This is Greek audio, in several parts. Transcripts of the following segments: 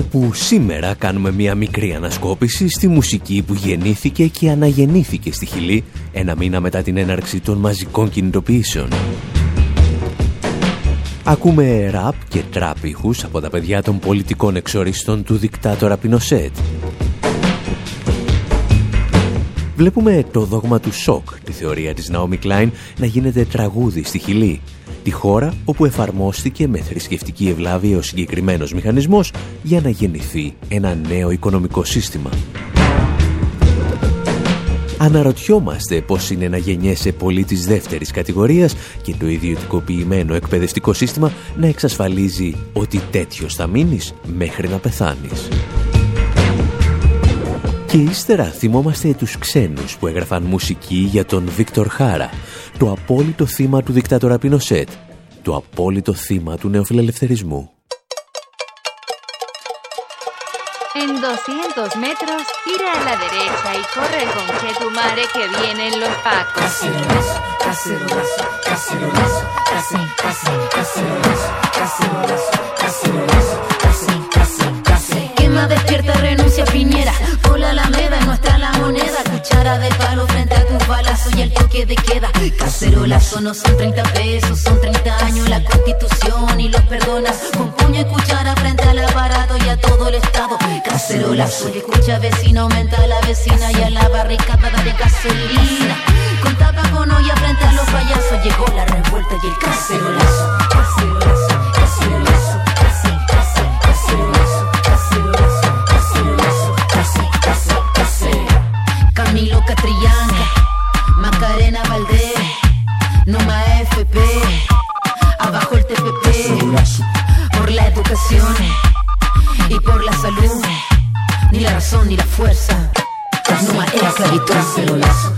Όπου σήμερα κάνουμε μια μικρή ανασκόπηση στη μουσική που γεννήθηκε και αναγεννήθηκε στη Χιλή ένα μήνα μετά την έναρξη των μαζικών κινητοποιήσεων. Ακούμε ραπ και τραπ ήχους από τα παιδιά των πολιτικών εξοριστών του δικτάτορα Πινοσέτ. Βλέπουμε το δόγμα του σοκ, τη θεωρία της Ναόμι Κλάιν, να γίνεται τραγούδι στη Χιλή τη χώρα όπου εφαρμόστηκε με θρησκευτική ευλάβεια ο συγκεκριμένος μηχανισμός για να γεννηθεί ένα νέο οικονομικό σύστημα. Αναρωτιόμαστε πώς είναι να γεννιέσαι πολίτης δεύτερης κατηγορίας και το ιδιωτικοποιημένο εκπαιδευτικό σύστημα να εξασφαλίζει ότι τέτοιος θα μείνεις μέχρι να πεθάνεις. Και ύστερα θυμόμαστε τους ξένους που έγραφαν μουσική για τον Βίκτορ Χάρα, το απόλυτο θύμα του δικτάτορα Πινοσέτ, το απόλυτο θύμα του νεοφιλελευθερισμού. En 200 metros, a la derecha y Cuchara de palo frente a tus balazos y el toque de queda. Cacerolazo no son 30 pesos, son 30 años la constitución y los perdonas. Con puño y cuchara frente al aparato y a todo el Estado. Cacerolazo, y escucha vecino, aumenta la vecina y a la barricada de gasolina. Con tapa con frente a los payasos llegó la revuelta y el. Cacerolazo, cacerolazo, cacerolazo, Catrillán, Macarena Valdés, Numa FP, abajo el TPP, por la educación y por la salud, ni la razón ni la fuerza, Numa es esclavitud. Cacerolazo,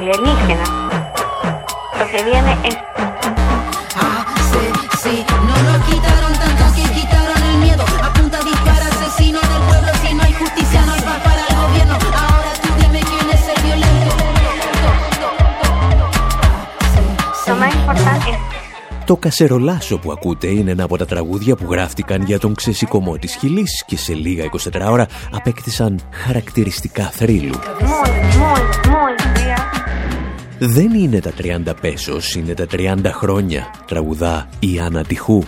violento. lo más importante es Το κασερολάσο που ακούτε είναι ένα από τα τραγούδια που γράφτηκαν για τον ξεσηκωμό της Χιλής και σε λίγα 24 ώρα απέκτησαν χαρακτηριστικά θρύλου. muy, muy, muy bien. Δεν είναι τα 30 πέσος, είναι τα 30 χρόνια, τραγουδά η Άννα Τυχού.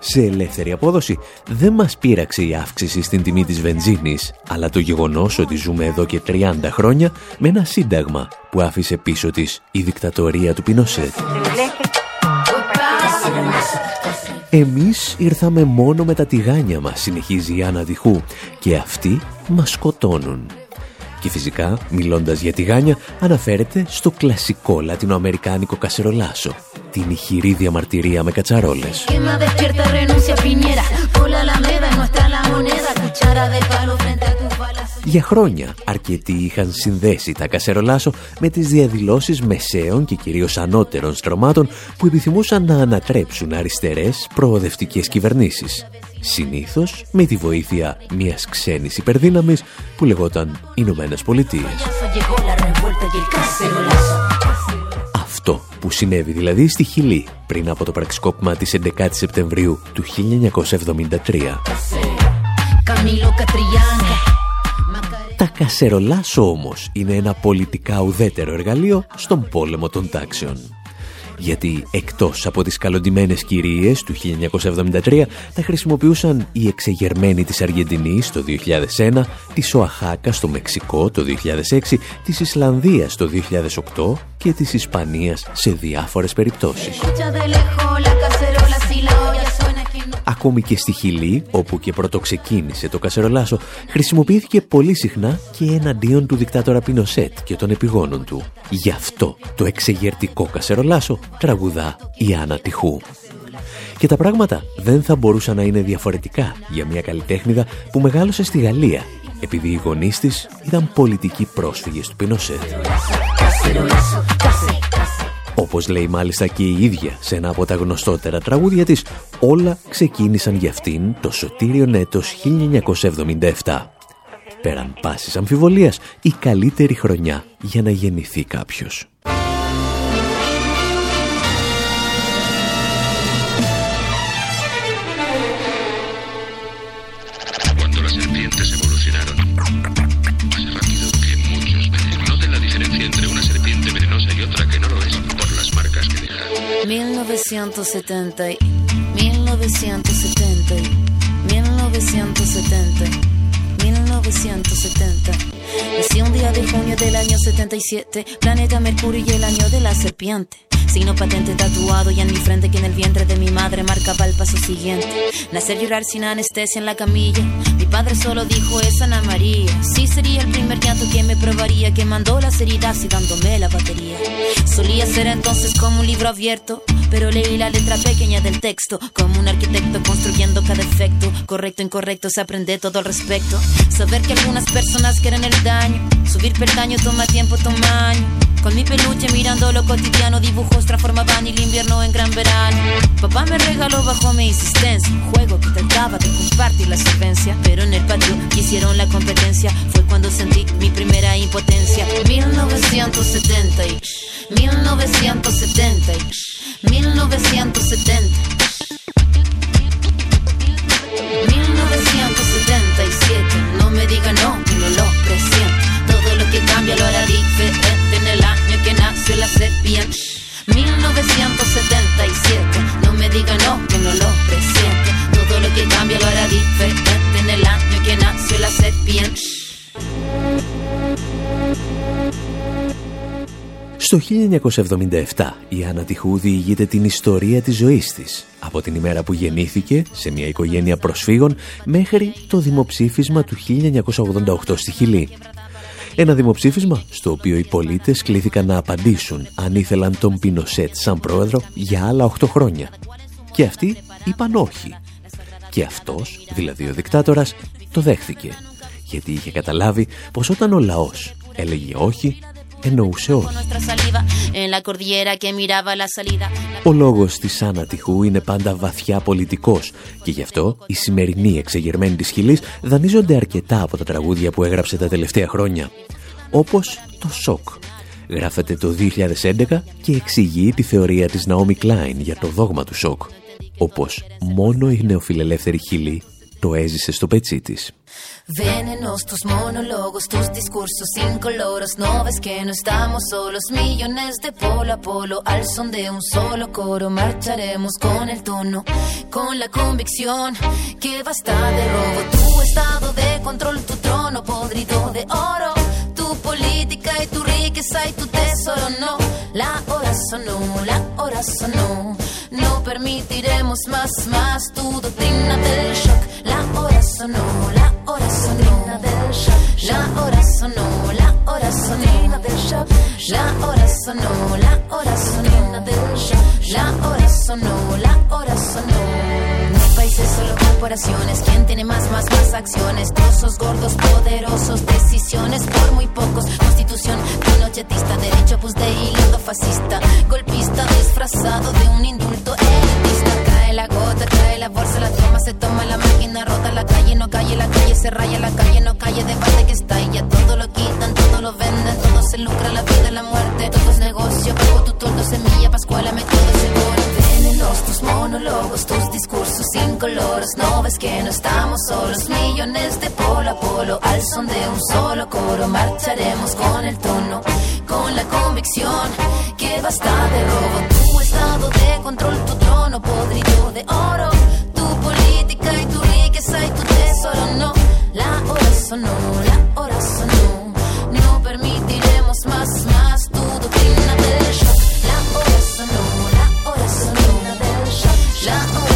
Σε ελεύθερη απόδοση δεν μας πείραξε η αύξηση στην τιμή της βενζίνης, αλλά το γεγονός ότι ζούμε εδώ και 30 χρόνια με ένα σύνταγμα που άφησε πίσω της η δικτατορία του Πινοσέτ. Εμείς ήρθαμε μόνο με τα τηγάνια μας, συνεχίζει η Άννα Τυχού, και αυτοί μας σκοτώνουν. Και φυσικά, μιλώντας για τηγάνια, αναφέρεται στο κλασικό λατινοαμερικάνικο κασερολάσο, την ηχηρή διαμαρτυρία με κατσαρόλες. Quema, despierta, renuncia, Piñera. Por la Alameda, nuestra la moneda. Cuchara de palo frente a tus balazos. Για χρόνια αρκετοί είχαν συνδέσει τα κασερολάσο με τις διαδηλώσεις μεσαίων και κυρίως ανώτερων στρωμάτων που επιθυμούσαν να ανατρέψουν αριστερές προοδευτικές κυβερνήσεις. Συνήθως με τη βοήθεια μιας ξένης υπερδύναμης που λεγόταν Ηνωμένες Πολιτείες. Llegó la revuelta y el cacerolazo. Αυτό που συνέβη δηλαδή στη Χιλή πριν από το πραξικόπημα της 11 Σεπτεμβρίου του 1973. Camilo Catrillán. Macarena. Τα κασερολάσο όμως είναι ένα πολιτικά ουδέτερο εργαλείο στον πόλεμο των τάξεων. Γιατί εκτός από τις καλοντημένες κυρίες του 1973 τα χρησιμοποιούσαν οι εξεγερμένοι της Αργεντινής το 2001, της Οαχάκα στο Μεξικό το 2006, της Ισλανδίας το 2008 και της Ισπανίας σε διάφορες περιπτώσεις. Ακόμη και στη Χιλή, όπου και πρώτο ξεκίνησε το κασερολάσο, χρησιμοποιήθηκε πολύ συχνά και εναντίον του δικτάτορα Πινοσέτ και των επιγόνων του. Γι' αυτό το εξεγερτικό κασερολάσο τραγουδά η Άννα Τυχού. Και τα πράγματα δεν θα μπορούσαν να είναι διαφορετικά για μια καλλιτέχνηδα που μεγάλωσε στη Γαλλία, επειδή οι γονείς της ήταν πολιτικοί πρόσφυγες του Πινοσέτ. Όπως λέει μάλιστα και η ίδια σε ένα από τα γνωστότερα τραγούδια της, όλα ξεκίνησαν για αυτήν το σωτήριο έτος 1977. Πέραν πάσης αμφιβολίας, η καλύτερη χρονιά για να γεννηθεί κάποιος. ...1970... ...1970... ...1970... ...1970... Nací un día de junio del año 77... ...planeta Mercurio y el año de la serpiente... Signo patente tatuado y en mi frente que en el vientre de mi madre marcaba el paso siguiente. Nacer llorar sin anestesia en la camilla. Padre solo dijo es Ana María. Sí sería el primer llanto que me probaría, que mandó las heridas y dándome la batería. Solía ser entonces como un libro abierto, pero leí la letra pequeña del texto, como un arquitecto construyendo cada efecto. Correcto, incorrecto, se aprende todo al respecto. Saber que algunas personas quieren el daño, subir peldaño toma tiempo, toma año. Con mi peluche mirando lo cotidiano, dibujos transformaban el invierno en gran verano. Papá me regaló bajo mi insistencia un juego que trataba de compartir la solvencia. Pero en el patio hicieron la competencia, fue cuando sentí mi primera impotencia. 1970 y 1970 y 1970. 1977, que nació la serpiente. 1977, no me diga no, que no lo presiente. Todo lo que cambia lo hará diferente en el año que nació la serpiente. Στο 1977 η Άννα Τιχού διηγείται την ιστορία της ζωής της από την ημέρα που γεννήθηκε σε μια οικογένεια προσφύγων μέχρι το δημοψήφισμα του 1988 στη Χιλή. Ένα δημοψήφισμα στο οποίο οι πολίτες κλήθηκαν να απαντήσουν αν ήθελαν τον Πινοσέτ σαν πρόεδρο για άλλα 8 χρόνια. Και αυτοί είπαν όχι. Και αυτός, δηλαδή ο δικτάτορας, το δέχθηκε. Γιατί είχε καταλάβει πως όταν ο λαός έλεγε όχι, εννοούσε όχι. Ο λόγος της Άννα Τυχού είναι πάντα βαθιά πολιτικός και γι' αυτό οι σημερινοί εξεγερμένοι της Χιλής δανείζονται αρκετά από τα τραγούδια που έγραψε τα τελευταία χρόνια. Όπως το «Σοκ». Γράφεται το 2011 και εξηγεί τη θεωρία της Ναόμι Κλάιν για το δόγμα του σοκ. Όπως μόνο η νεοφιλελεύθερη Χιλή το έζησε στο πετσί της. Venenos tus monólogos, tus discursos incoloros. No ves que no estamos solos, millones de polo a polo. Al son de un solo coro, marcharemos con el tono, con la convicción que basta de robo. Tu estado de control, tu trono podrido de oro. Tu política y tu riqueza y tu tesoro, no. La hora sonó, la hora sonó. No permitiremos más, más tu doctrina del shock. La hora sonó. La hora sonó, la hora sonó. La hora sonó, la hora sonó. La hora sonó, la hora sonó. Países, solo corporaciones. ¿Quién tiene más, más, más acciones? Trozos gordos, poderosos, decisiones por muy pocos. Constitución pinochetista, derecho pues de hilo fascista. Golpista disfrazado de un indulto elitista. Cae la gota, cae la bolsa, la toma, se toma la máquina, rota la calle, no calle, la calle se raya, la calle no calle, debate que está y ya todo lo quitan, todo lo venden, todo se lucra, la vida, la muerte, todo es negocio, bajo tu tordo, semilla, pascuala, me todo ese Venenos tus monólogos, tus discursos incoloros, no ves que no estamos solos, millones de polo a polo, al son de un solo coro, marcharemos con el tono, con la convicción que basta de robo, estás estado de control, tu trono podrido de oro, tu política y tu riqueza y tu tesoro, no, la hora sonó, la hora sonó, no permitiremos más, más tu doctrina del shock, la hora sonó, la hora sonó, la hora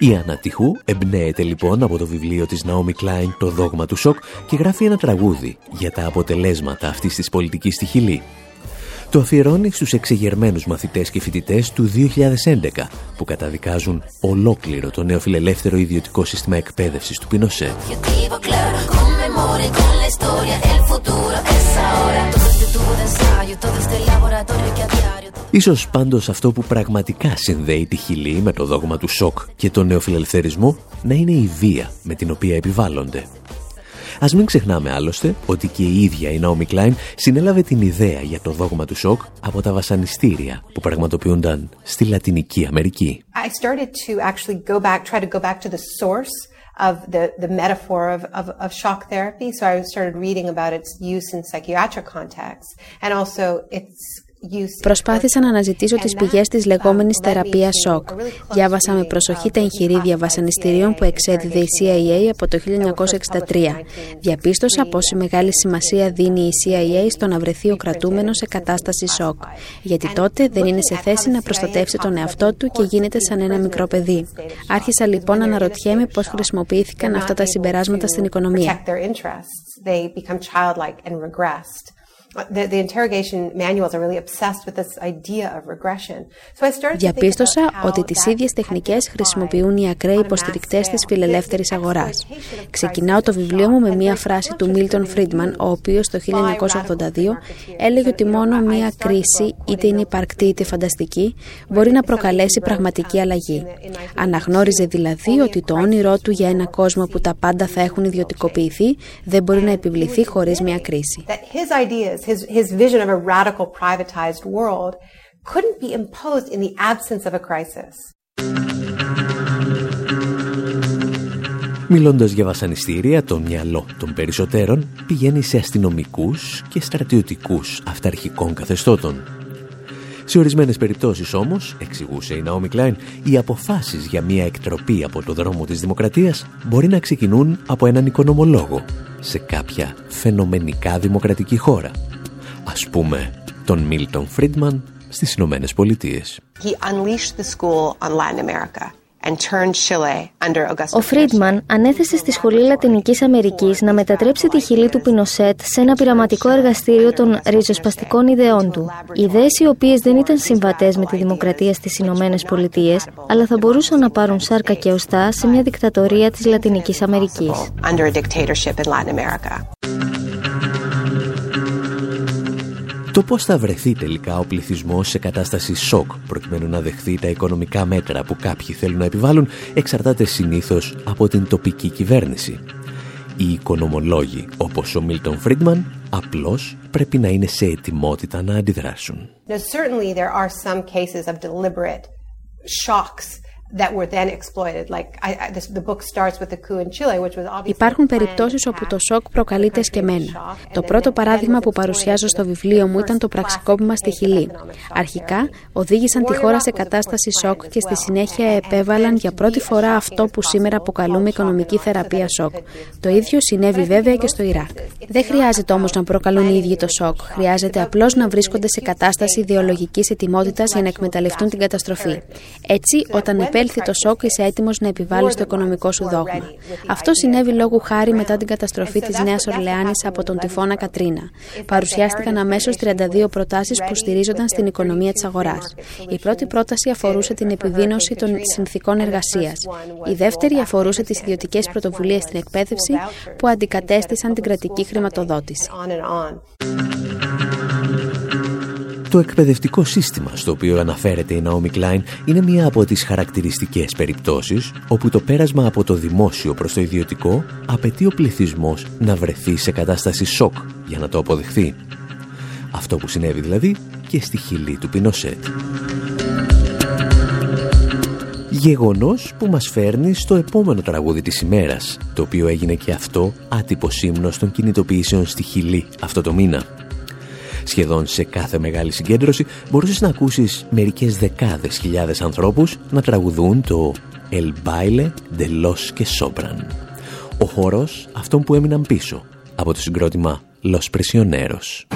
Η Άννα Τυχού εμπνέεται λοιπόν από το βιβλίο της Naomi Klein «Το δόγμα του σοκ» και γράφει ένα τραγούδι για τα αποτελέσματα αυτής της πολιτικής στη Χιλή. Το αφιερώνει στους εξεγερμένους μαθητές και φοιτητές του 2011 που καταδικάζουν ολόκληρο το νεοφιλελεύθερο ιδιωτικό σύστημα εκπαίδευσης του Πινοσέτ. Ίσως πάντως αυτό που πραγματικά συνδέει τη χιλή με το δόγμα του σοκ και τον νεοφιλελευθερισμό να είναι η βία με την οποία επιβάλλονται. Ας μην ξεχνάμε άλλωστε ότι και η ίδια η Naomi Klein συνέλαβε την ιδέα για το δόγμα του σοκ από τα βασανιστήρια που πραγματοποιούνταν στη Λατινική Αμερική. Προσπάθησα να αναζητήσω τις πηγές της λεγόμενης θεραπείας σοκ. Διάβασα με προσοχή τα εγχειρίδια βασανιστήριων που εξέδιδε η CIA από το 1963. Διαπίστωσα πόση μεγάλη σημασία δίνει η CIA στο να βρεθεί ο κρατούμενος σε κατάσταση σοκ. Γιατί τότε δεν είναι σε θέση να προστατεύσει τον εαυτό του και γίνεται σαν ένα μικρό παιδί. Άρχισα λοιπόν να αναρωτιέμαι πώς χρησιμοποιήθηκαν αυτά τα συμπεράσματα στην οικονομία. Protect their interests. They become childlike and regressed. The, the interrogation manuals are really obsessed with this idea of regression. So I started to think Διαπίστωσα about how ότι τις that ίδιες can τεχνικές apply χρησιμοποιούν οι ακραίοι on a mass υποστηρικτές της scale. φιλελεύθερης The αγοράς. exploitation of Ξεκινάω το crisis βιβλίο μου με shock μία and φράση του the Μίλτον culture Φρίντμαν, ο οποίος το by radical 1982 marketeers. έλεγε ότι So, you know, μόνο I μία started the κρίση, book είτε είναι putting υπαρκτή είτε φανταστική, μπορεί να προκαλέσει πραγματική αλλαγή. Αναγνώριζε δηλαδή ότι το όνειρό του για ένα κόσμο που τα πάντα θα έχουν ιδιωτικοποιηθεί δεν μπορεί να επιβληθεί χωρίς μία κρίση. That his ideas, his, his vision of a radical privatized world couldn't be imposed in the absence of a crisis. Μιλώντας για βασανιστήρια, το μυαλό των περισσότερων πηγαίνει σε αστυνομικούς και στρατιωτικούς αυταρχικών καθεστώτων. Σε ορισμένες περιπτώσεις όμως, εξηγούσε η Naomi Klein, οι αποφάσεις για μια εκτροπή από το δρόμο της δημοκρατίας μπορεί να ξεκινούν από έναν οικονομολόγο σε κάποια φαινομενικά δημοκρατική χώρα. Ας πούμε, τον Μίλτον Φρίντμαν στις Ηνωμένες Πολιτείες. He unleashed the school on Latin America and turned Chile under Augusto Ο Φρίντμαν ανέθεσε στη Σχολή Λατινικής Αμερικής να μετατρέψει τη χιλή του Πινοσέτ σε ένα πειραματικό εργαστήριο των ριζοσπαστικών ιδεών του. Ιδέες οι οποίες δεν ήταν συμβατές με τη δημοκρατία στις Ηνωμένες Πολιτείες, αλλά θα μπορούσαν να πάρουν σάρκα και οστά σε μια δικτατορία της Λατινικής Αμερικής. Το πώς θα βρεθεί τελικά ο πληθυσμός σε κατάσταση σοκ προκειμένου να δεχθεί τα οικονομικά μέτρα που κάποιοι θέλουν να επιβάλλουν εξαρτάται συνήθως από την τοπική κυβέρνηση. Οι οικονομολόγοι όπως ο Μίλτον Φρίντμαν απλώς πρέπει να είναι σε ετοιμότητα να αντιδράσουν. Now, certainly there are some cases of deliberate shocks that were then exploited. Like I, I, this, the book starts with the coup in Chile, which was obviously Υπάρχουν a planned περιπτώσεις όπου το attack σοκ προκαλείται εσκεμμένα. Το πρώτο παράδειγμα που παρουσιάζω στο βιβλίο μου ήταν το πραξικόπημα στη Χιλή. Αρχικά οδήγησαν τη χώρα σε κατάσταση σοκ και στη συνέχεια επέβαλαν για πρώτη φορά αυτό που σήμερα αποκαλούμε οικονομική θεραπεία σοκ. Το ίδιο συνέβη βέβαια και στο Ιράκ. Δεν χρειάζεται όμως να προκαλούν οι ίδιοι το σοκ. Χρειάζεται απλώς να βρίσκονται σε κατάσταση ιδεολογικής ετοιμότητας για να εκμεταλλευτούν την καταστροφή. Έτσι, όταν επέλθει το σοκ, είσαι έτοιμος να επιβάλλεις το οικονομικό σου δόγμα. Αυτό συνέβη λόγου χάρη μετά την καταστροφή της Νέας Ορλεάνης από τον τυφώνα Κατρίνα. Παρουσιάστηκαν αμέσως 32 προτάσεις που στηρίζονταν στην οικονομία της αγοράς. Η πρώτη πρόταση αφορούσε την επιδείνωση των συνθήκων εργασίας. Η δεύτερη αφορούσε τις ιδιωτικές πρωτοβουλίες στην εκπαίδευση που αντικατέστησαν την κρατική χρηματοδότηση. On and on. Το εκπαιδευτικό σύστημα στο οποίο αναφέρεται η Naomi Klein είναι μία από τις χαρακτηριστικές περιπτώσεις όπου το πέρασμα από το δημόσιο προς το ιδιωτικό απαιτεί ο πληθυσμός να βρεθεί σε κατάσταση σοκ για να το αποδεχθεί. Αυτό που συνέβη δηλαδή και στη χειλή του Πινοσέτ. Γεγονός που μας φέρνει στο επόμενο τραγούδι της ημέρας, το οποίο έγινε και αυτό άτυπο σύμνος των κινητοποιήσεων στη Χιλή αυτό το μήνα. Σχεδόν σε κάθε μεγάλη συγκέντρωση μπορούσες να ακούσεις μερικές δεκάδες χιλιάδες ανθρώπους να τραγουδούν το «El baile de los que sobran». Ο χορός αυτών που έμειναν πίσω από το συγκρότημα «Los Prisioneros».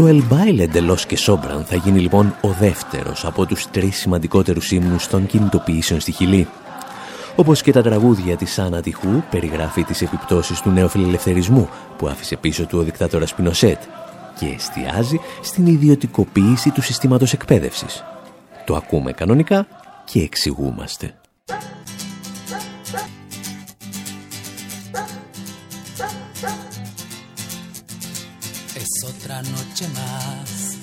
Το El Baile de los que Sobran θα γίνει λοιπόν ο δεύτερος από τους τρεις σημαντικότερους ύμνους των κινητοποιήσεων στη Χιλή. Όπως και τα τραγούδια της Άννα Τιχού περιγράφει τις επιπτώσεις του νεοφιλελευθερισμού που άφησε πίσω του ο δικτάτορας Πινοσέτ και εστιάζει στην ιδιωτικοποίηση του συστήματος εκπαίδευσης. Το ακούμε κανονικά και εξηγούμαστε. Noche más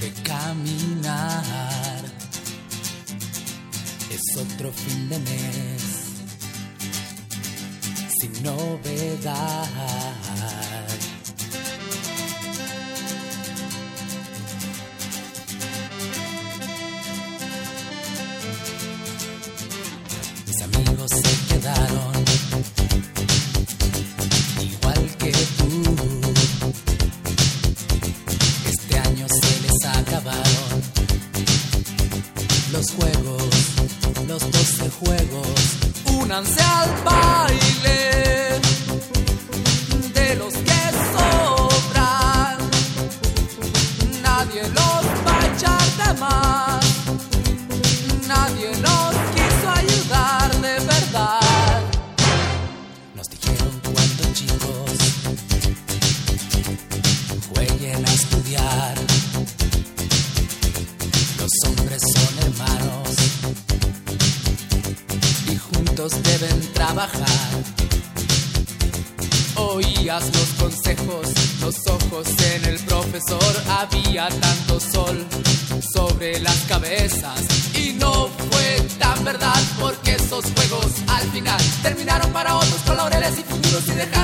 de caminar. Es otro fin de mes sin novedad. Únanse al baile de los que sobran. Nadie los va a echar de más, trabajar. Oías los consejos, los ojos en el profesor, había tanto sol sobre las cabezas y no fue tan verdad porque esos juegos al final terminaron para otros con laureles y futuros y dejaron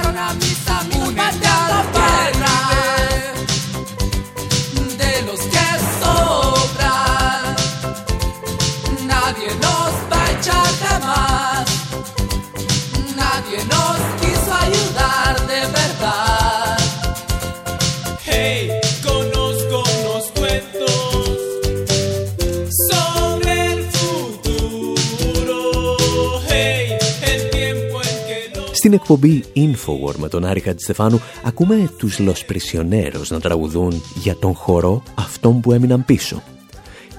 Στην εκπομπή Infowar με τον Άρη Χατζηστεφάνου ακούμε τους Los Prisioneros να τραγουδούν για τον χορό αυτών που έμειναν πίσω.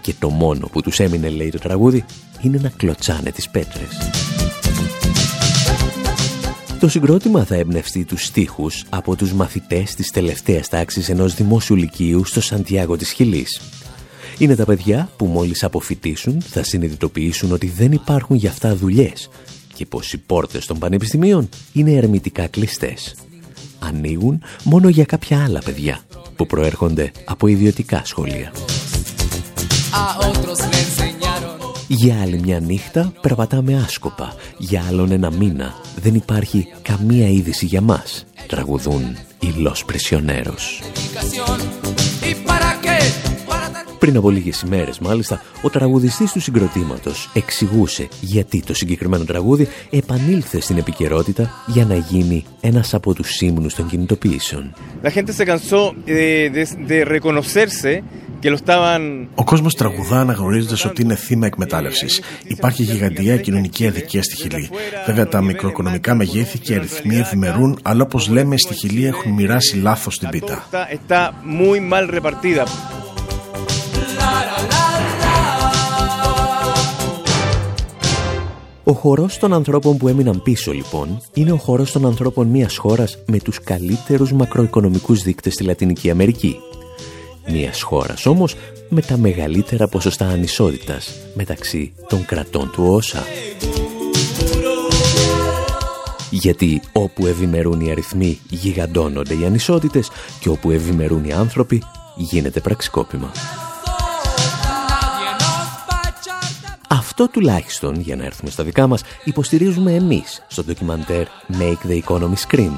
Και το μόνο που τους έμεινε, λέει το τραγούδι, είναι να κλωτσάνε τις πέτρες. Το συγκρότημα θα εμπνευστεί τους στίχους από τους μαθητές της τελευταίας τάξης ενός δημόσιου λυκείου στο Σαντιάγο της Χιλής. Είναι τα παιδιά που μόλις αποφυτίσουν θα συνειδητοποιήσουν ότι δεν υπάρχουν για αυτά δουλειές και πως οι πόρτες των πανεπιστημίων είναι ερμητικά κλειστές. Ανοίγουν μόνο για κάποια άλλα παιδιά που προέρχονται από ιδιωτικά σχολεία. A otros le enseñaron. Για άλλη μια νύχτα περπατάμε άσκοπα. Για άλλον ένα μήνα δεν υπάρχει καμία είδηση για μας. Τραγουδούν οι Los Prisioneros. Πριν από λίγες ημέρες μάλιστα, ο τραγουδιστής του συγκροτήματος εξηγούσε γιατί το συγκεκριμένο τραγούδι επανήλθε στην επικαιρότητα για να γίνει ένας από τους σύμνους των κινητοποιήσεων. La gente se cansó de, de- de reconocerse que lo estaban Ο κόσμος τραγουδά αναγνωρίζοντας ότι είναι θύμα εκμετάλλευσης. Υπάρχει γιγαντιά κοινωνική αδικία στη Χιλή. Βέβαια, τα μικροοικονομικά μεγέθη και αριθμοί ευημερούν, αλλά όπως λέμε, στη Χιλή έχουν μοιράσει λάθος την πίτα. Ο χορός των ανθρώπων που έμειναν πίσω λοιπόν είναι ο χορός των ανθρώπων μιας χώρας με τους καλύτερους μακροοικονομικούς δείκτες στη Λατινική Αμερική. Μιας χώρας όμως με τα μεγαλύτερα ποσοστά ανισότητας μεταξύ των κρατών του ΩΣΑ. Γιατί όπου ευημερούν οι αριθμοί γιγαντώνονται οι ανισότητες και όπου ευημερούν οι άνθρωποι γίνεται πραξικόπημα. Αυτό τουλάχιστον, για να έρθουμε στα δικά μας, υποστηρίζουμε εμείς στο ντοκιμαντέρ Make the Economy Scream.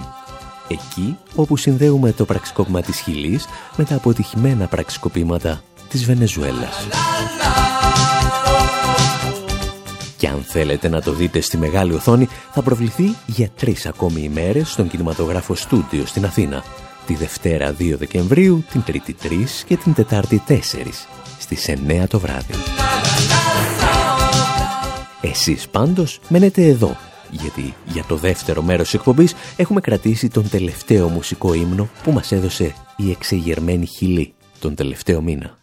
Εκεί όπου συνδέουμε το πραξικόπημα της Χιλής με τα αποτυχημένα πραξικοπήματα της Βενεζουέλας. Και αν θέλετε να το δείτε στη μεγάλη οθόνη, θα προβληθεί για τρεις ακόμη ημέρες στον κινηματογράφο Στούντιο στην Αθήνα. Τη Δευτέρα 2 Δεκεμβρίου, την Τρίτη 3 και την Τετάρτη 4 στις 9 το βράδυ. Εσείς πάντως μένετε εδώ, γιατί για το δεύτερο μέρος της εκπομπής έχουμε κρατήσει τον τελευταίο μουσικό ύμνο που μας έδωσε η εξεγερμένη Χιλή τον τελευταίο μήνα.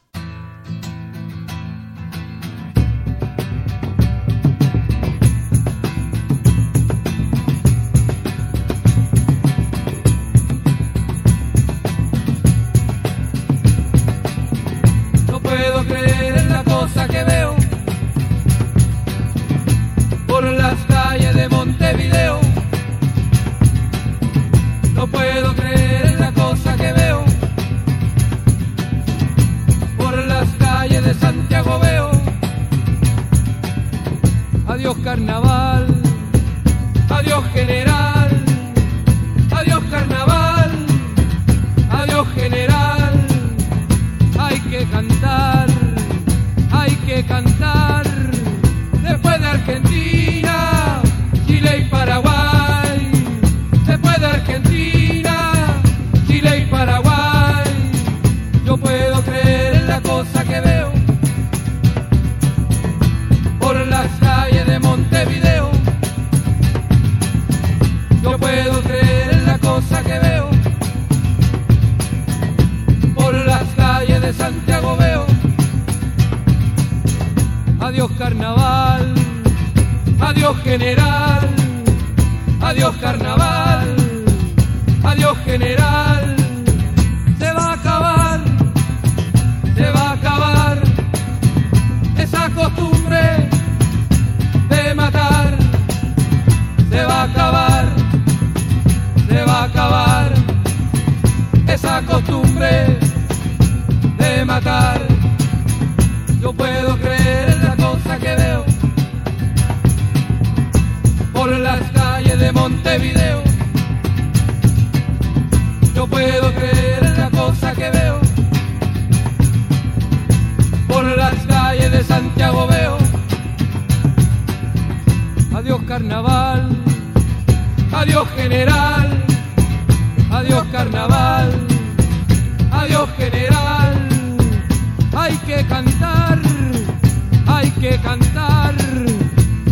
hay que cantar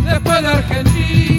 después de Argentina.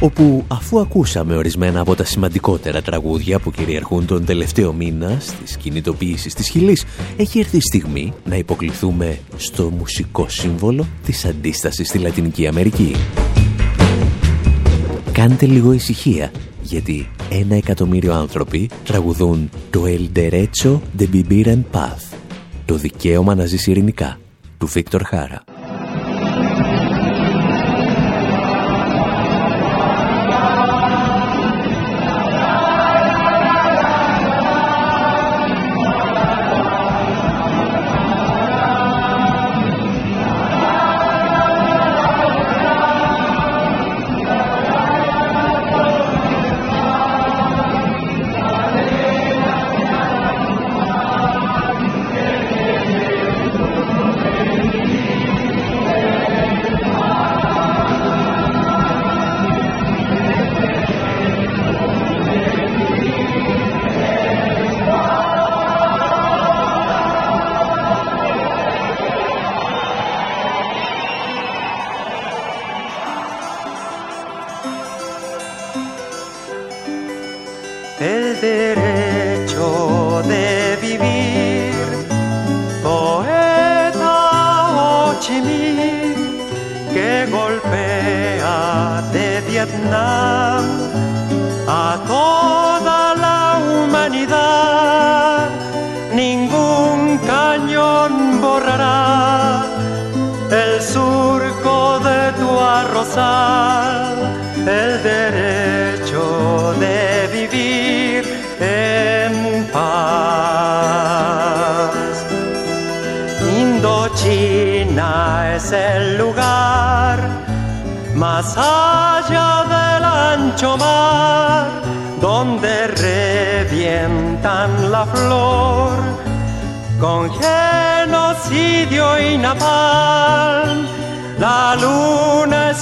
όπου αφού ακούσαμε ορισμένα από τα σημαντικότερα τραγούδια που κυριαρχούν τον τελευταίο μήνα στις κινητοποιήσεις της Χιλής, έχει έρθει η στιγμή να υποκληθούμε στο μουσικό σύμβολο της αντίστασης στη Λατινική Αμερική. Κάντε λίγο ησυχία, γιατί ένα εκατομμύριο άνθρωποι τραγουδούν το El Derecho de Vivir en Paz, το δικαίωμα να ζήσει ειρηνικά, του Βίκτορ Χάρα.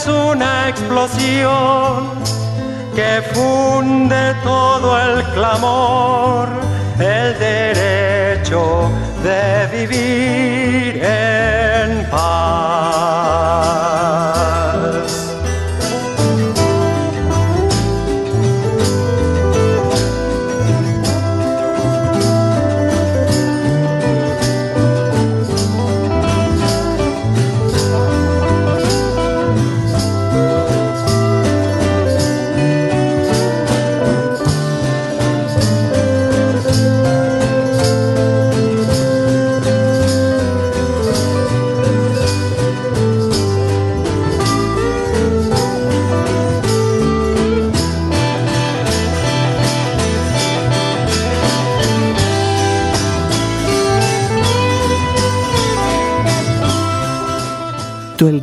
Una explosión que funde todo el clamor, el derecho de vivir en paz.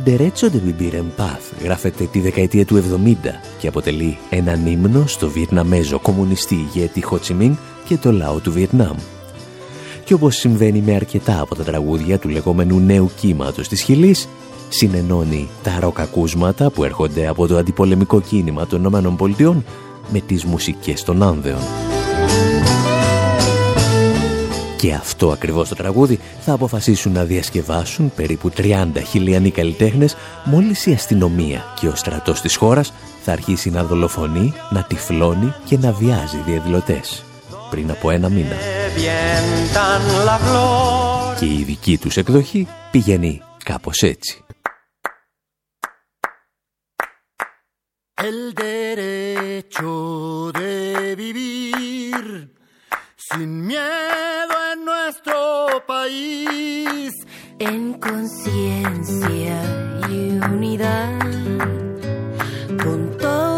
Derecho de Vivir en Paz γράφεται τη δεκαετία του 70 και αποτελεί έναν ύμνο στο Βιετναμέζο κομμουνιστή ηγέτη Χοτσιμίν και το λαό του Βιετνάμ. Και όπως συμβαίνει με αρκετά από τα τραγούδια του λεγόμενου νέου κύματος της Χιλής, συνενώνει τα ροκακούσματα που έρχονται από το αντιπολεμικό κίνημα των ΗΠΑ με τις μουσικές των Άνδεων. Και αυτό ακριβώς το τραγούδι θα αποφασίσουν να διασκευάσουν περίπου 30 χιλιανοί καλλιτέχνες μόλις η αστυνομία και ο στρατός της χώρας θα αρχίσει να δολοφονεί, να τυφλώνει και να βιάζει διαδηλωτές. Πριν από ένα μήνα. Και η δική τους εκδοχή πηγαίνει κάπως έτσι. El derecho de vivir sin miedo en nuestro país, en conciencia y unidad, con toda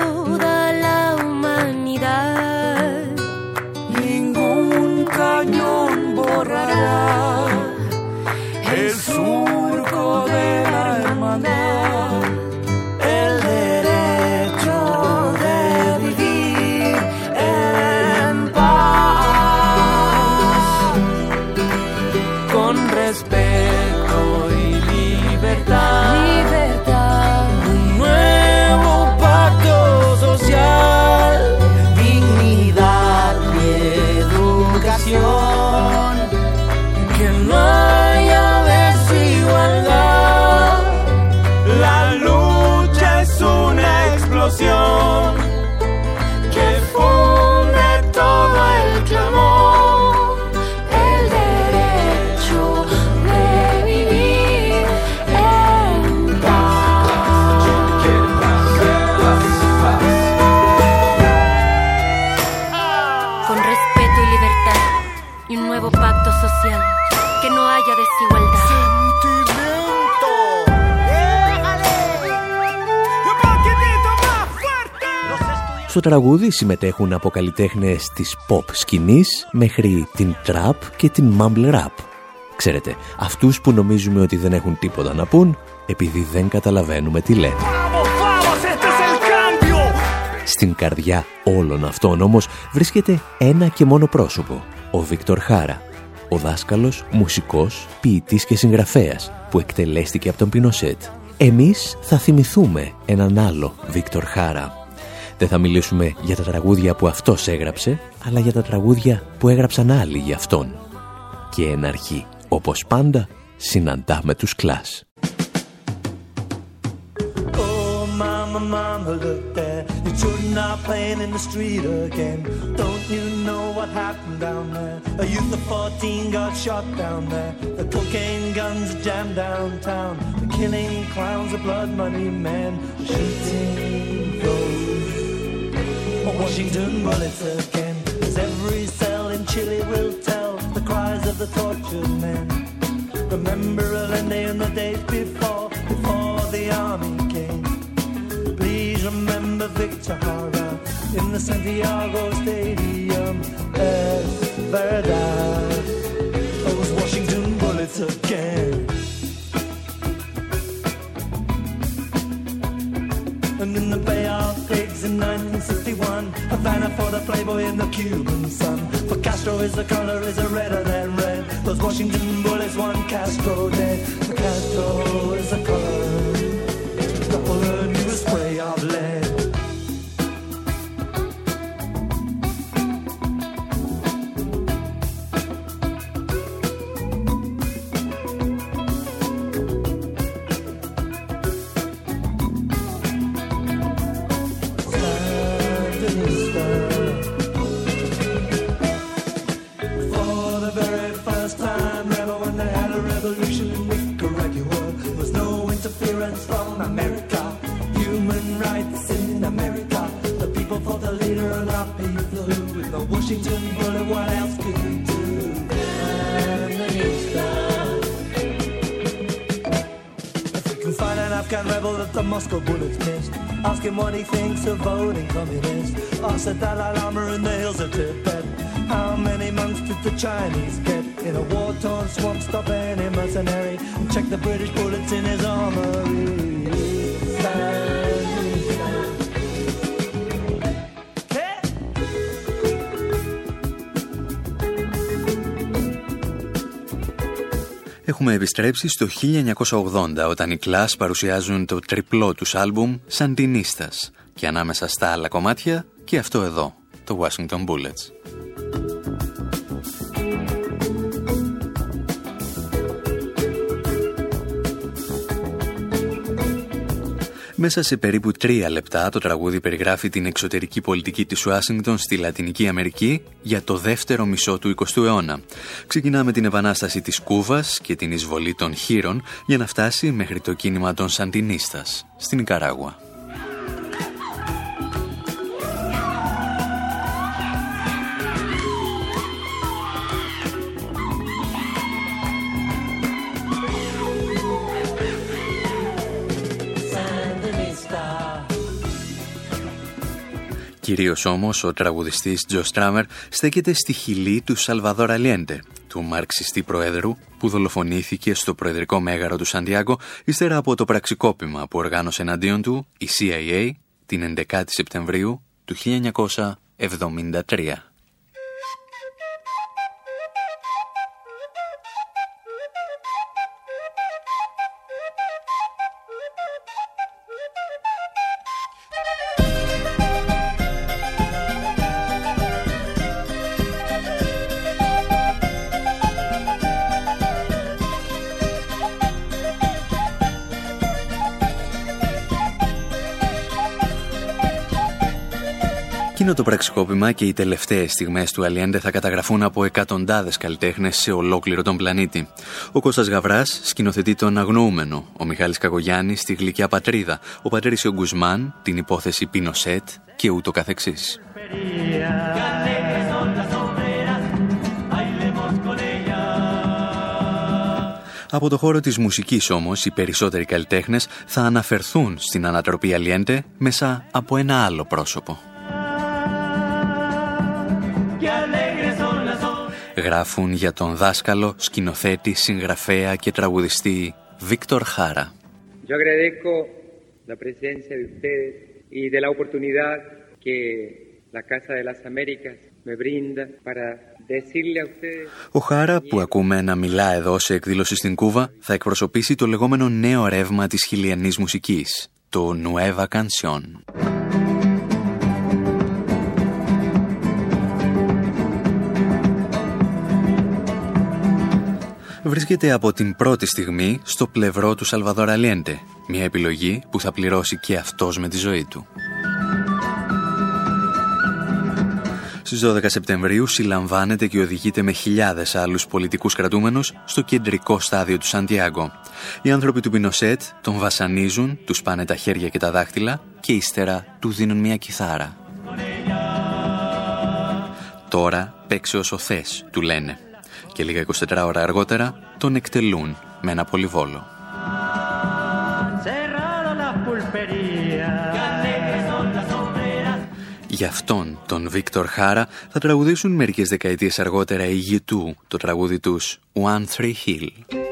Con respeto y libertad y un nuevo pacto social. Que no haya desigualdad. Στο τραγούδι συμμετέχουν από καλλιτέχνε της pop σκηνής μέχρι την trap και την mumble rap. Ξέρετε, αυτούς που νομίζουμε ότι δεν έχουν τίποτα να πούν επειδή δεν καταλαβαίνουμε τι λένε. Στην καρδιά όλων αυτών όμως βρίσκεται ένα και μόνο πρόσωπο, ο Βίκτορ Χάρα, ο δάσκαλος, μουσικός, ποιητής και συγγραφέας που εκτελέστηκε από τον Πινοσέτ. Εμείς θα θυμηθούμε έναν άλλο Βίκτορ Χάρα. Δεν θα μιλήσουμε για τα τραγούδια που αυτός έγραψε, αλλά για τα τραγούδια που έγραψαν άλλοι για αυτόν. Και εν αρχή, όπως πάντα, συναντάμε τους κλάς. Oh, mama, mama, are playing in the street again. Don't you know what happened down there? A youth of 14 got shot down there. The cocaine guns jammed downtown. The killing clowns, the blood money men, shooting those. Washington bullets again. As every cell in Chile will tell the cries of the tortured men. Remember Allende in the days before, before the army remember Victor Hara in the Santiago Stadium. Es verdad, those Washington bullets again. And in the Bay of Pigs in 1961, Havana for the Playboy and the Cuban sun. For Castro is the color is a redder than red. Those Washington bullets, one Castro Έχουμε επιστρέψει στο 1980 όταν οι Κλάς παρουσιάζουν το τριπλό τους αλμπουμ σαν και ανάμεσα στα άλλα κομμάτια και αυτό εδώ το Washington Bullets. Μέσα σε περίπου τρία λεπτά το τραγούδι περιγράφει την εξωτερική πολιτική της Ουάσιγκτον στη Λατινική Αμερική για το δεύτερο μισό του 20ου αιώνα. Ξεκινά με την επανάσταση της Κούβας και την εισβολή των χείρων για να φτάσει μέχρι το κίνημα των Σαντινίστας στην Ικαράγουα. Κυρίως όμως ο τραγουδιστής Τζο Στράμερ στέκεται στη χιλή του Σαλβαδόρ Αλιέντε, του μαρξιστή προέδρου που δολοφονήθηκε στο προεδρικό μέγαρο του Σαντιάγκο ύστερα από το πραξικόπημα που οργάνωσε εναντίον του η CIA την 11η Σεπτεμβρίου του 1973. Εκείνο το πραξικόπημα και οι τελευταίες στιγμές του Αλιέντε θα καταγραφούν από εκατοντάδες καλλιτέχνες σε ολόκληρο τον πλανήτη. Ο Κώστας Γαβράς σκηνοθετεί τον Αγνοούμενο, ο Μιχάλης Καγογιάννης τη Γλυκιά Πατρίδα, ο Πατέρησιο Γκουσμάν την υπόθεση Πινοσέτ και ούτω καθεξής. Από το χώρο της μουσικής όμως, οι περισσότεροι καλλιτέχνες θα αναφερθούν στην ανατροπή Αλιέντε μέσα από ένα άλλο πρόσωπο. Γράφουν για τον δάσκαλο, σκηνοθέτη, συγγραφέα και τραγουδιστή Βίκτορ Χάρα. Yo agradezco la presencia de ustedes y de la oportunidad que la Casa de las Américas me brinda para decirle a ustedes Ο Χάρα που ακούμε να μιλά εδώ σε εκδήλωση στην Κούβα θα εκπροσωπήσει το λεγόμενο νέο ρεύμα της χιλιανής μουσικής, το Nueva Canción. Βρίσκεται από την πρώτη στιγμή στο πλευρό του Σαλβαδόρα Αλιέντε, μια επιλογή που θα πληρώσει και αυτός με τη ζωή του. Στις 12 Σεπτεμβρίου συλλαμβάνεται και οδηγείται με χιλιάδες άλλους πολιτικούς κρατούμενους στο κεντρικό στάδιο του Σαντιάγκο. Οι άνθρωποι του Πινοσέτ τον βασανίζουν, τους σπάνε τα χέρια και τα δάχτυλα και ύστερα του δίνουν μια κιθάρα. Τώρα παίξε όσο θες, του λένε. Και λίγα 24 ώρα αργότερα τον εκτελούν με ένα πολυβόλο. Για αυτόν τον Βίκτορ Χάρα θα τραγουδήσουν μερικές δεκαετίες αργότερα οι γη του το τραγούδι τους One Three Hill.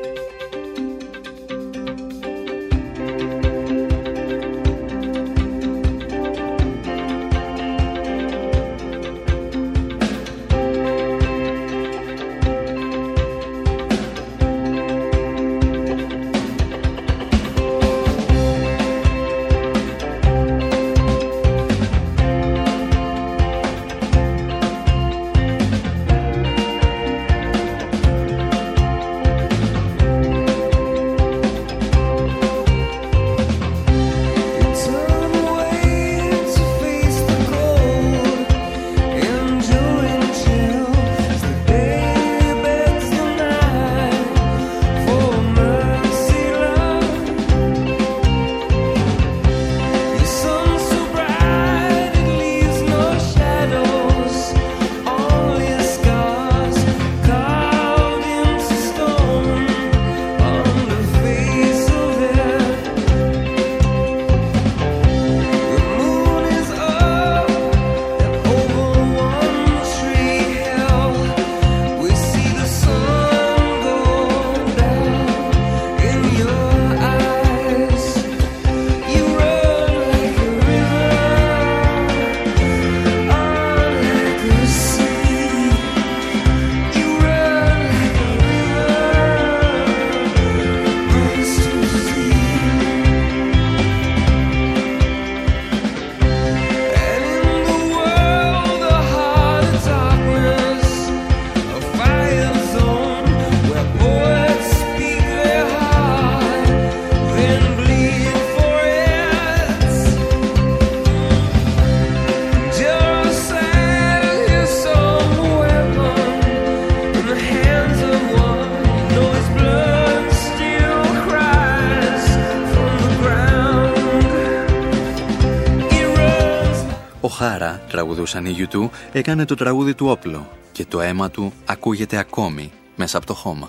Τραγουδούσαν οι YouTube, έκανε το τραγούδι του όπλο και το αίμα του ακούγεται ακόμη μέσα από το χώμα.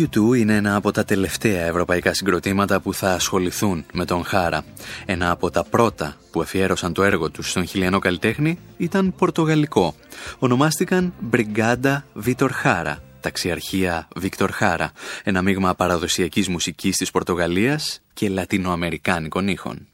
U2 είναι ένα από τα τελευταία ευρωπαϊκά συγκροτήματα που θα ασχοληθούν με τον Χάρα. Ένα από τα πρώτα που αφιέρωσαν το έργο τους στον χιλιανό καλλιτέχνη ήταν πορτογαλικό. Ονομάστηκαν Brigada Vitor Hara, ταξιαρχία Βίκτορ Χάρα, ένα μείγμα παραδοσιακής μουσικής της Πορτογαλίας και λατινοαμερικάνικων ήχων.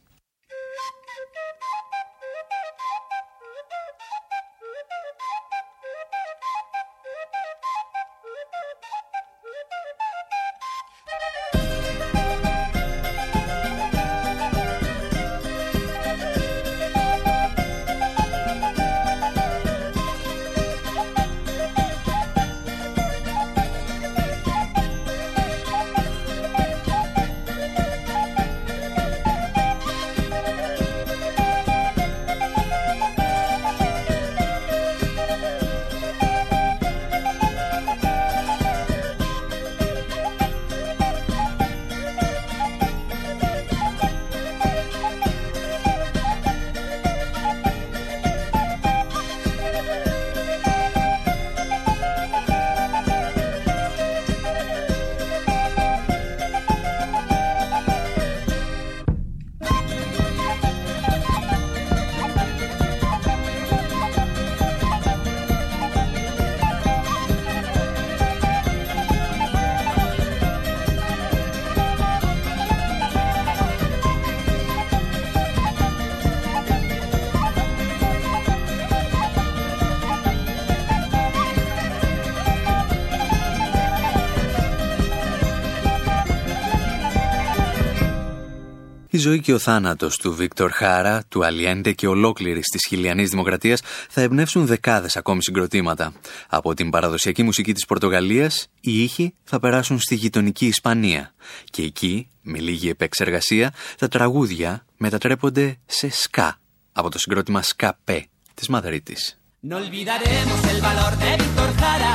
Ζωή και ο θάνατος του Βίκτορ Χάρα, του Αλιέντε και ολόκληρης της χιλιανής δημοκρατίας θα εμπνεύσουν δεκάδες ακόμη συγκροτήματα. Από την παραδοσιακή μουσική της Πορτογαλίας, οι ήχοι θα περάσουν στη γειτονική Ισπανία. Και εκεί, με λίγη επεξεργασία, τα τραγούδια μετατρέπονται σε σκά από το συγκρότημα Σκαπέ της Μαδρίτης. No olvidaremos el valor de Víctor Jara,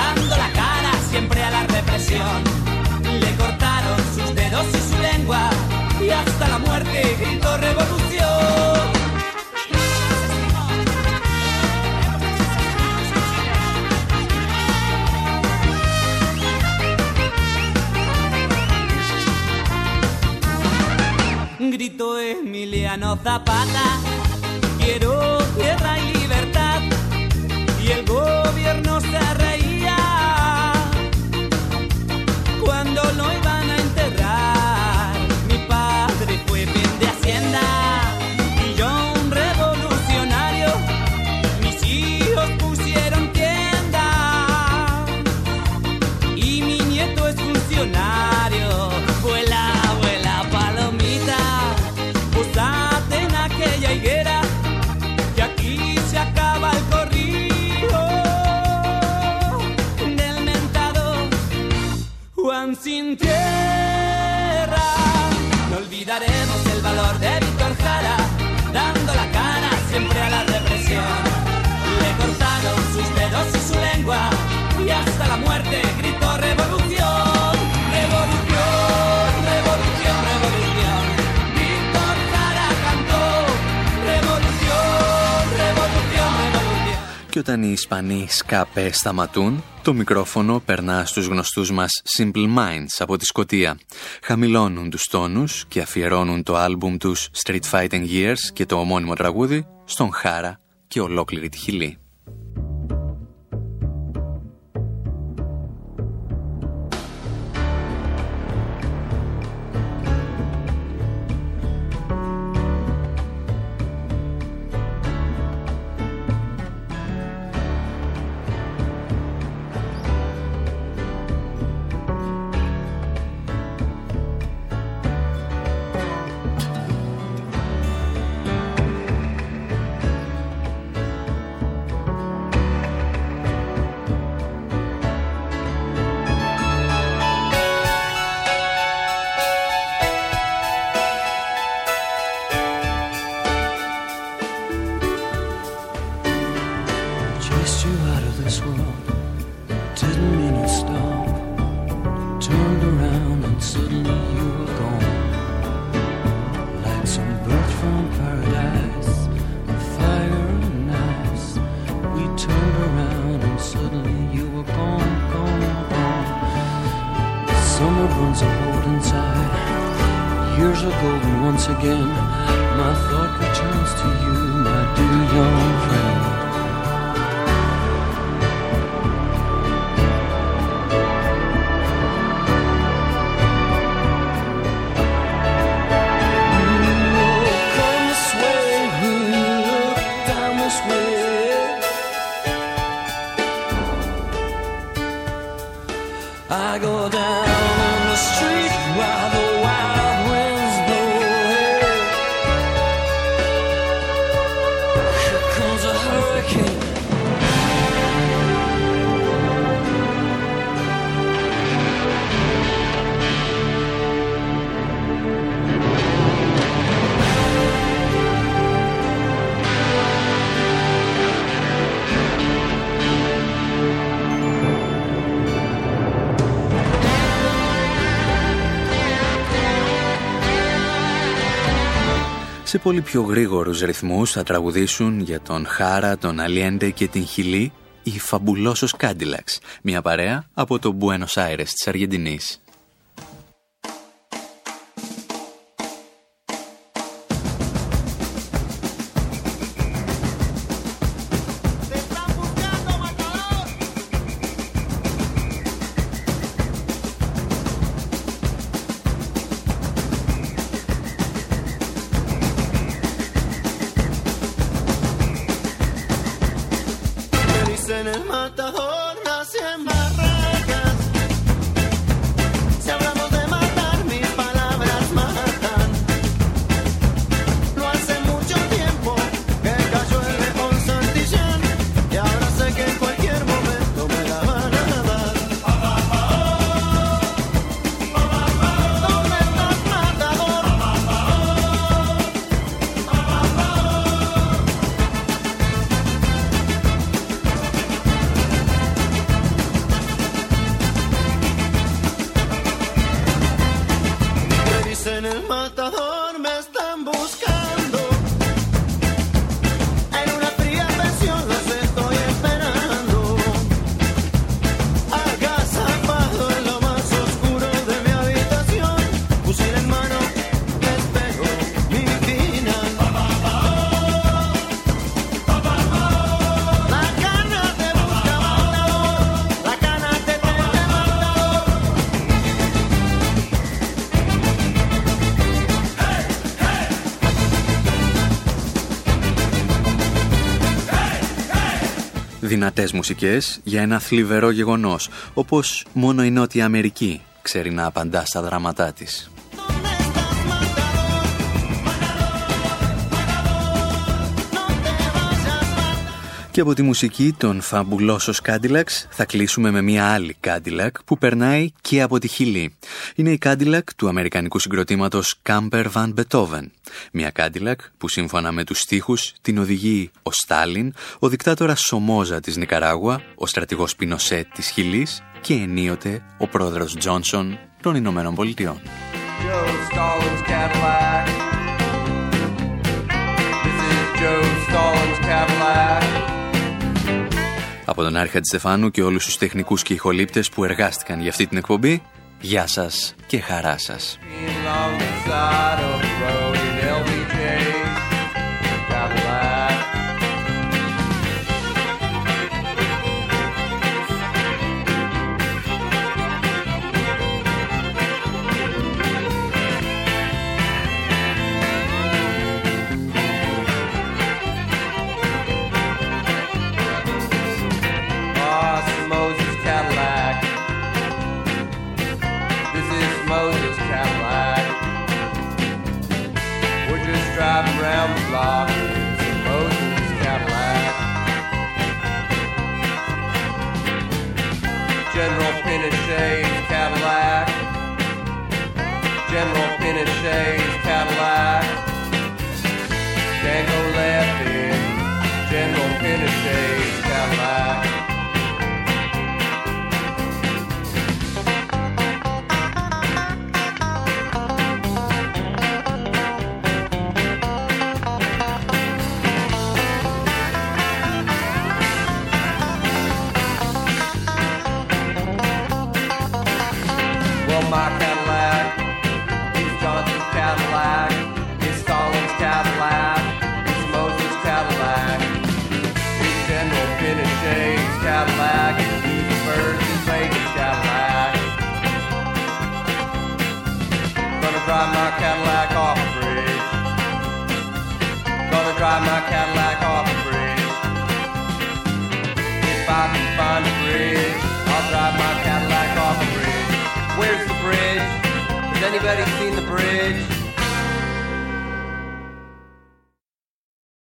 dando la cara siempre a la represión. Gritó Emiliano Zapata, quiero tierra y libertad, y el gobierno se reía όταν οι Ισπανοί σκάπε σταματούν, το μικρόφωνο περνά στους γνωστούς μας Simple Minds από τη Σκοτία. Χαμηλώνουν τους τόνους και αφιερώνουν το άλμπουμ τους Street Fighting Years και το ομώνυμο τραγούδι στον Χάρα και ολόκληρη τη Χιλή. Σε πολύ πιο γρήγορους ρυθμούς θα τραγουδήσουν για τον Χάρα, τον Αλιέντε και την Χιλή οι Φαμπουλόσος Κάντιλαξ, μια παρέα από το Buenos Aires της Αργεντινής. Δυνατές μουσικές για ένα θλιβερό γεγονός, όπως μόνο η Νότια Αμερική ξέρει να απαντά στα δράματά της. Και από τη μουσική των Fabulosos Cadillacs θα κλείσουμε με μια άλλη Cadillac που περνάει και από τη Χιλή. Είναι η Cadillac του αμερικανικού συγκροτήματος Camper Van Beethoven. Μια Cadillac που σύμφωνα με τους στίχους την οδηγεί ο Στάλιν, ο δικτάτορας Σομόζα της Νικαράγουα, ο στρατηγός Πινοσέτ της Χιλής και ενίοτε ο πρόεδρος Τζόνσον των Ηνωμένων Πολιτειών. Από τον Άρχα Στεφάνου και όλους τους τεχνικούς και ηχολήπτες που εργάστηκαν για αυτή την εκπομπή, γεια σας και χαρά σας.